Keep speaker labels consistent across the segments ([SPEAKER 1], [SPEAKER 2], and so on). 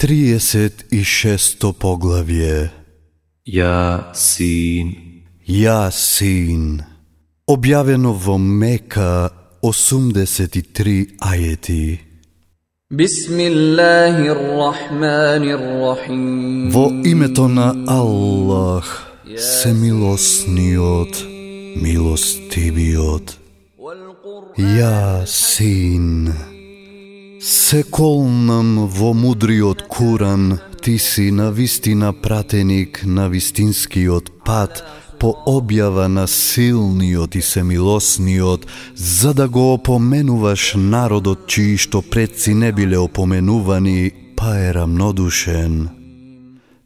[SPEAKER 1] 36 поглавје.
[SPEAKER 2] Ја
[SPEAKER 1] син. Ја син. Објавено во Мека 83 ајети. Во името на Аллах се милосниот милостивиот Ја син. Се колнам во мудриот Куран, ти си на вистина пратеник на вистинскиот пат, по објава на силниот и семилосниот, за да го опоменуваш народот чии што предци не биле опоменувани, па е рамнодушен.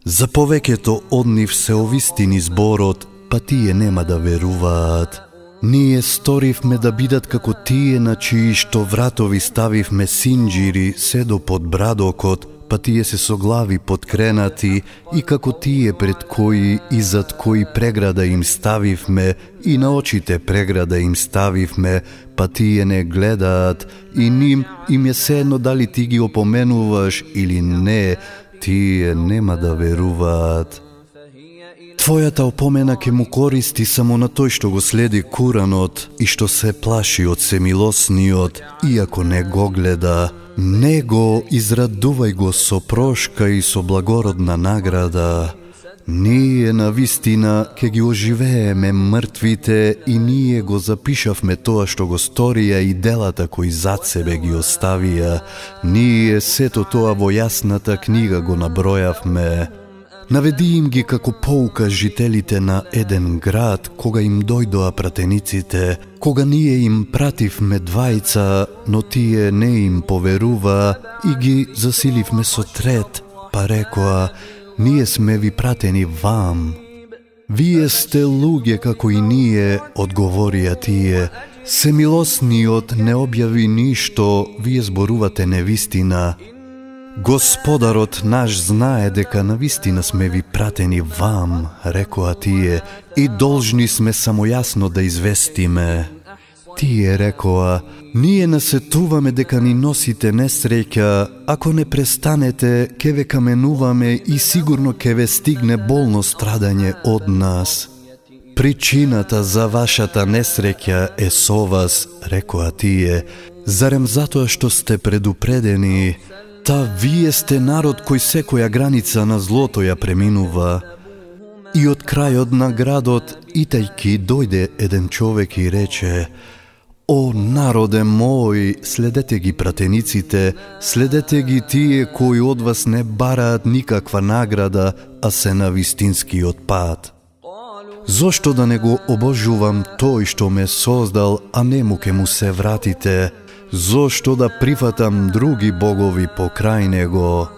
[SPEAKER 1] За повеќето од нив се овистини зборот, па тие нема да веруваат. Ние сторивме да бидат како тие на чии што вратови ставивме синџири седо под брадокот, па тие се со глави подкренати и како тие пред кои и зад кои преграда им ставивме и на очите преграда им ставивме, па тие не гледаат и ним им е седно дали ти ги опоменуваш или не, тие нема да веруваат. Твојата опомена ке му користи само на тој што го следи Куранот и што се плаши од семилосниот, иако не го гледа. Него израдувај го со прошка и со благородна награда. Ние на вистина ке ги оживееме мртвите и ние го запишавме тоа што го сторија и делата кои зад себе ги оставија. Ние сето тоа во јасната книга го набројавме. Наведи им ги како поука жителите на еден град, кога им дојдоа пратениците, кога ние им пративме двајца, но тие не им поверува и ги засиливме со трет, па рекоа, ние сме ви пратени вам. Вие сте луѓе како и ние, одговорија тие, Семилосниот не објави ништо, вие зборувате невистина. Господарот наш знае дека навистина сме ви пратени вам, рекоа тие, и должни сме само јасно да известиме. Тие рекоа, ние насетуваме дека ни носите несреќа, ако не престанете, ке ве каменуваме и сигурно ке ве стигне болно страдање од нас. Причината за вашата несреќа е со вас, рекоа тие, зарем затоа што сте предупредени, Та вие сте народ кој секоја граница на злото ја преминува. И од крајот на градот, итајки, дојде еден човек и рече О, народе мој, следете ги пратениците, следете ги тие кои од вас не бараат никаква награда, а се на вистинскиот пат. Зошто да не го обожувам тој што ме создал, а не му ке му се вратите? Зошто да прифатам други богови покрај него?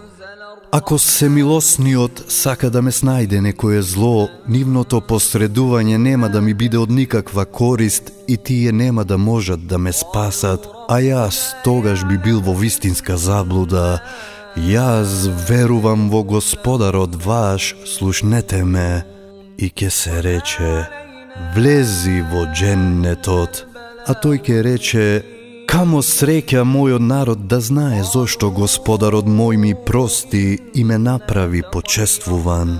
[SPEAKER 1] Ако се милосниот сака да ме снајде некое зло, нивното посредување нема да ми биде од никаква корист и тие нема да можат да ме спасат, а јас тогаш би бил во вистинска заблуда. Јас верувам во Господарот ваш, слушнете ме. И ке се рече, влези во дженнетот, а тој ке рече, Камо среќа мојот народ да знае зошто Господарот мој ми прости и ме направи почествуван.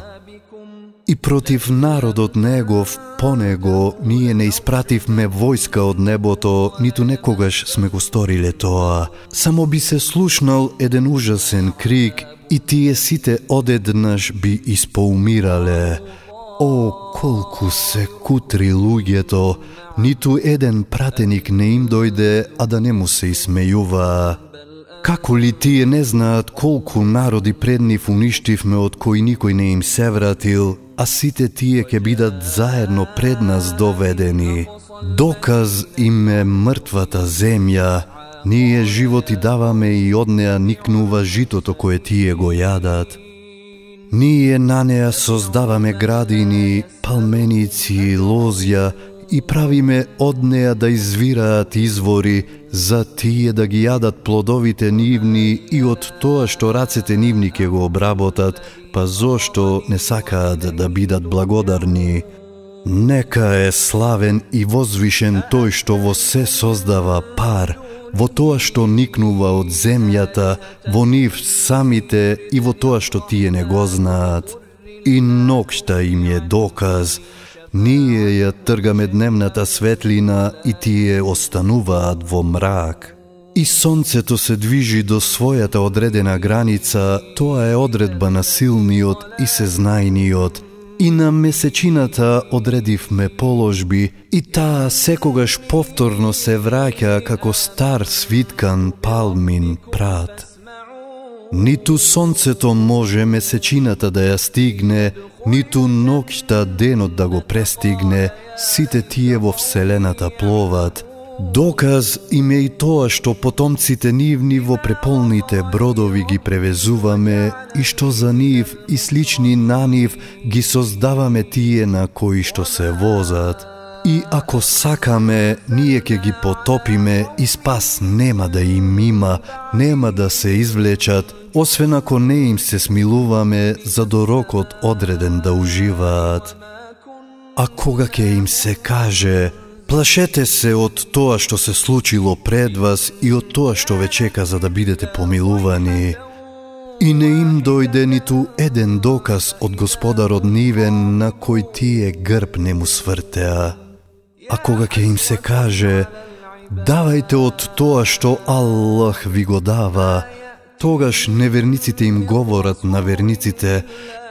[SPEAKER 1] И против народот негов, по него, ние не испративме војска од небото, ниту некогаш сме го сториле тоа. Само би се слушнал еден ужасен крик и тие сите одеднаш би испоумирале. О, колку се кутри луѓето, ниту еден пратеник не им дојде, а да не му се исмејува. Како ли тие не знаат колку народи пред нив уништивме од кои никој не им се вратил, а сите тие ќе бидат заедно пред нас доведени. Доказ им е мртвата земја, ние животи даваме и од неа никнува житото кое тие го јадат. Ние на неа создаваме градини, палменици, лозја и правиме од неа да извираат извори за тие да ги јадат плодовите нивни и од тоа што рацете нивни ќе го обработат, па зошто не сакаат да бидат благодарни. Нека е славен и возвишен тој што во се создава пар, во тоа што никнува од земјата, во нив самите и во тоа што тие не го знаат. И нокшта им е доказ, ние ја тргаме дневната светлина и тие остануваат во мрак. И сонцето се движи до својата одредена граница, тоа е одредба на силниот и сезнајниот, И на месечината одредивме положби и таа секогаш повторно се враќа како стар свиткан палмин прат. Ниту сонцето може месечината да ја стигне, ниту ноќта денот да го престигне, сите тие во Вселената пловат, Доказ им е и тоа што потомците нивни во преполните бродови ги превезуваме и што за нив и слични на нив ги создаваме тие на кои што се возат. И ако сакаме, ние ќе ги потопиме и спас нема да им има, нема да се извлечат, освен ако не им се смилуваме за дорокот одреден да уживаат. А кога ќе им се каже, Плашете се од тоа што се случило пред вас и од тоа што ве чека за да бидете помилувани. И не им дојде ниту еден доказ од господарот нивен на кој тие грб не му свртеа. А кога ќе им се каже, давајте од тоа што Аллах ви го дава, тогаш неверниците им говорат на верниците,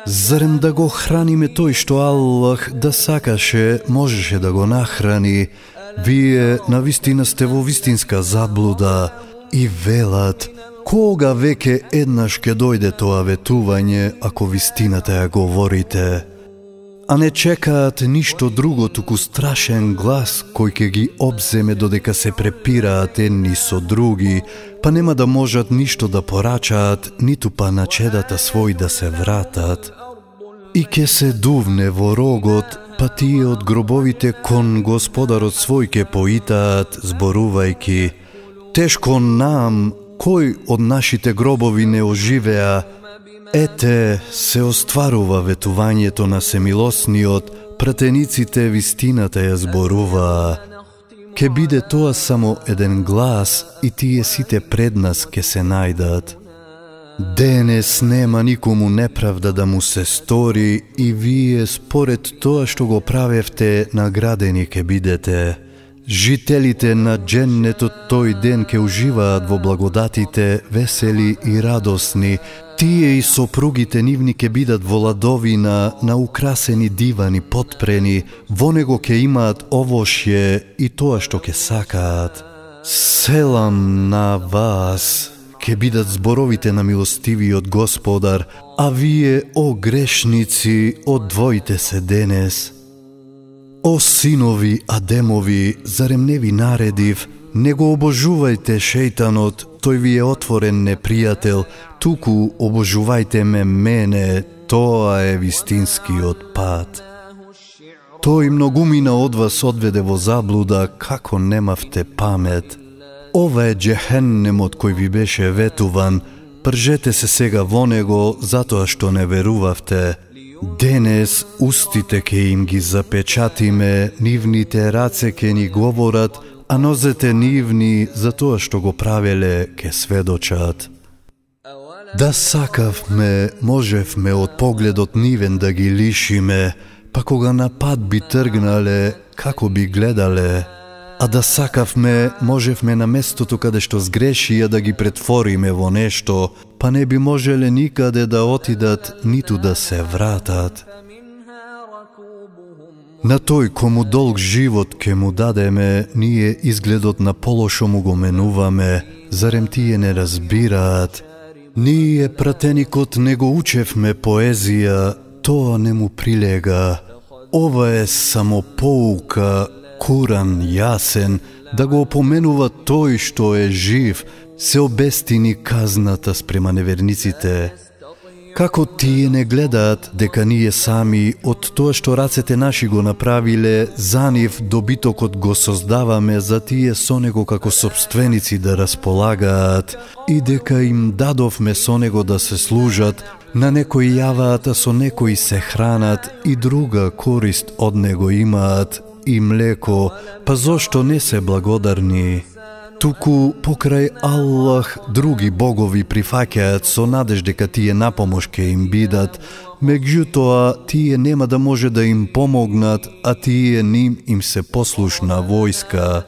[SPEAKER 1] Зарем да го храниме тој што Аллах да сакаше, можеше да го нахрани. Вие на вистина сте во вистинска заблуда и велат, кога веќе еднаш ке дојде тоа ветување ако вистината ја говорите. А не чекаат ништо друго, туку страшен глас кој ќе ги обземе додека се препираат едни со други, па нема да можат ништо да порачаат, ниту па на чедата свој да се вратат. И ке се дувне во рогот, па тие од гробовите кон господарот свој ке поитаат, зборувајки, тешко нам, кој од нашите гробови не оживеа, ете, се остварува ветувањето на семилосниот, пратениците вистината ја зборуваа. Ке биде тоа само еден глас и тие сите пред нас ке се најдат. Денес нема никому неправда да му се стори и вие според тоа што го правевте наградени ке бидете. Жителите на дженнетот тој ден ке уживаат во благодатите, весели и радосни. Тие и сопругите нивни ке бидат во ладовина, на украсени дивани подпрени, во него ке имаат овошје и тоа што ке сакаат. Селам на вас, ке бидат зборовите на милостивиот Господар, а вие, о грешници, одвоите се денес. О синови Адемови, зарем не ви наредив, не го обожувајте шејтанот, тој ви е отворен непријател, туку обожувајте ме мене, тоа е вистинскиот пат. Тој многумина од вас одведе во заблуда, како немавте памет – Ова е джехеннемот кој ви беше ветуван, пржете се сега во него затоа што не верувавте. Денес устите ке им ги запечатиме, нивните раце ке ни говорат, а нозете нивни за тоа што го правеле ке сведочат. Да сакавме, можевме од погледот нивен да ги лишиме, па кога на пат би тргнале, како би гледале, А да сакавме, можевме на местото каде што сгрешија да ги претвориме во нешто, па не би можеле никаде да отидат, ниту да се вратат. На тој кому долг живот ке му дадеме, ние изгледот на полошо му го менуваме, зарем тие не разбираат. Ние пратеникот не го учевме поезија, тоа не му прилега. Ова е само поука Куран јасен, да го опоменува тој што е жив, се обестини казната спрема неверниците. Како тие не гледаат дека ние сами од тоа што рацете наши го направиле, за нив добитокот го создаваме за тие со него како собственици да располагаат и дека им дадовме со него да се служат, на некои јаваат, а со некои се хранат и друга корист од него имаат и млеко, па зошто не се благодарни? туку покрај Аллах други богови прифаќаат со надеж дека тие напомош ке им бидат, меѓутоа тие нема да може да им помогнат, а тие ним им се послушна војска.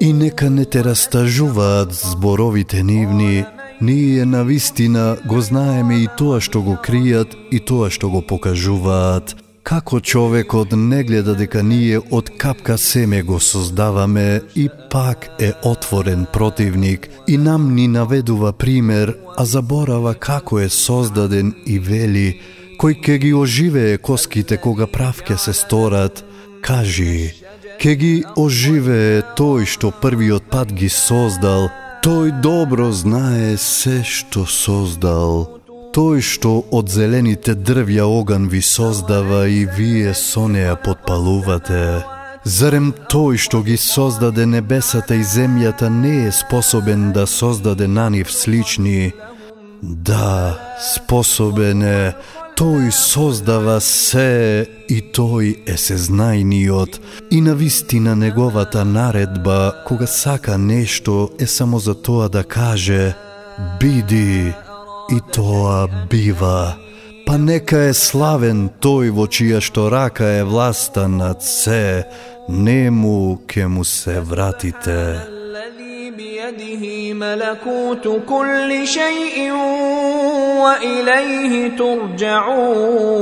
[SPEAKER 1] И нека не те растажуваат зборовите нивни, ние на вистина го знаеме и тоа што го кријат и тоа што го покажуваат. Како човекот не гледа дека ние од капка семе го создаваме и пак е отворен противник и нам ни наведува пример, а заборава како е создаден и вели, кој ке ги оживее коските кога прав ке се сторат, кажи, ке ги оживее тој што првиот пат ги создал, тој добро знае се што создал. Тој што од зелените дрвја оган ви создава и вие со неа подпалувате. Зарем тој што ги создаде небесата и земјата не е способен да создаде на нив слични? Да, способен е, Тој создава се и тој е сезнајниот и на вистина неговата наредба кога сака нешто е само за тоа да каже биди и тоа бива. Па нека е славен тој во чија што рака е власта над се, нему ке му се вратите.
[SPEAKER 3] بيده ملكوت كل شيء واليه ترجعون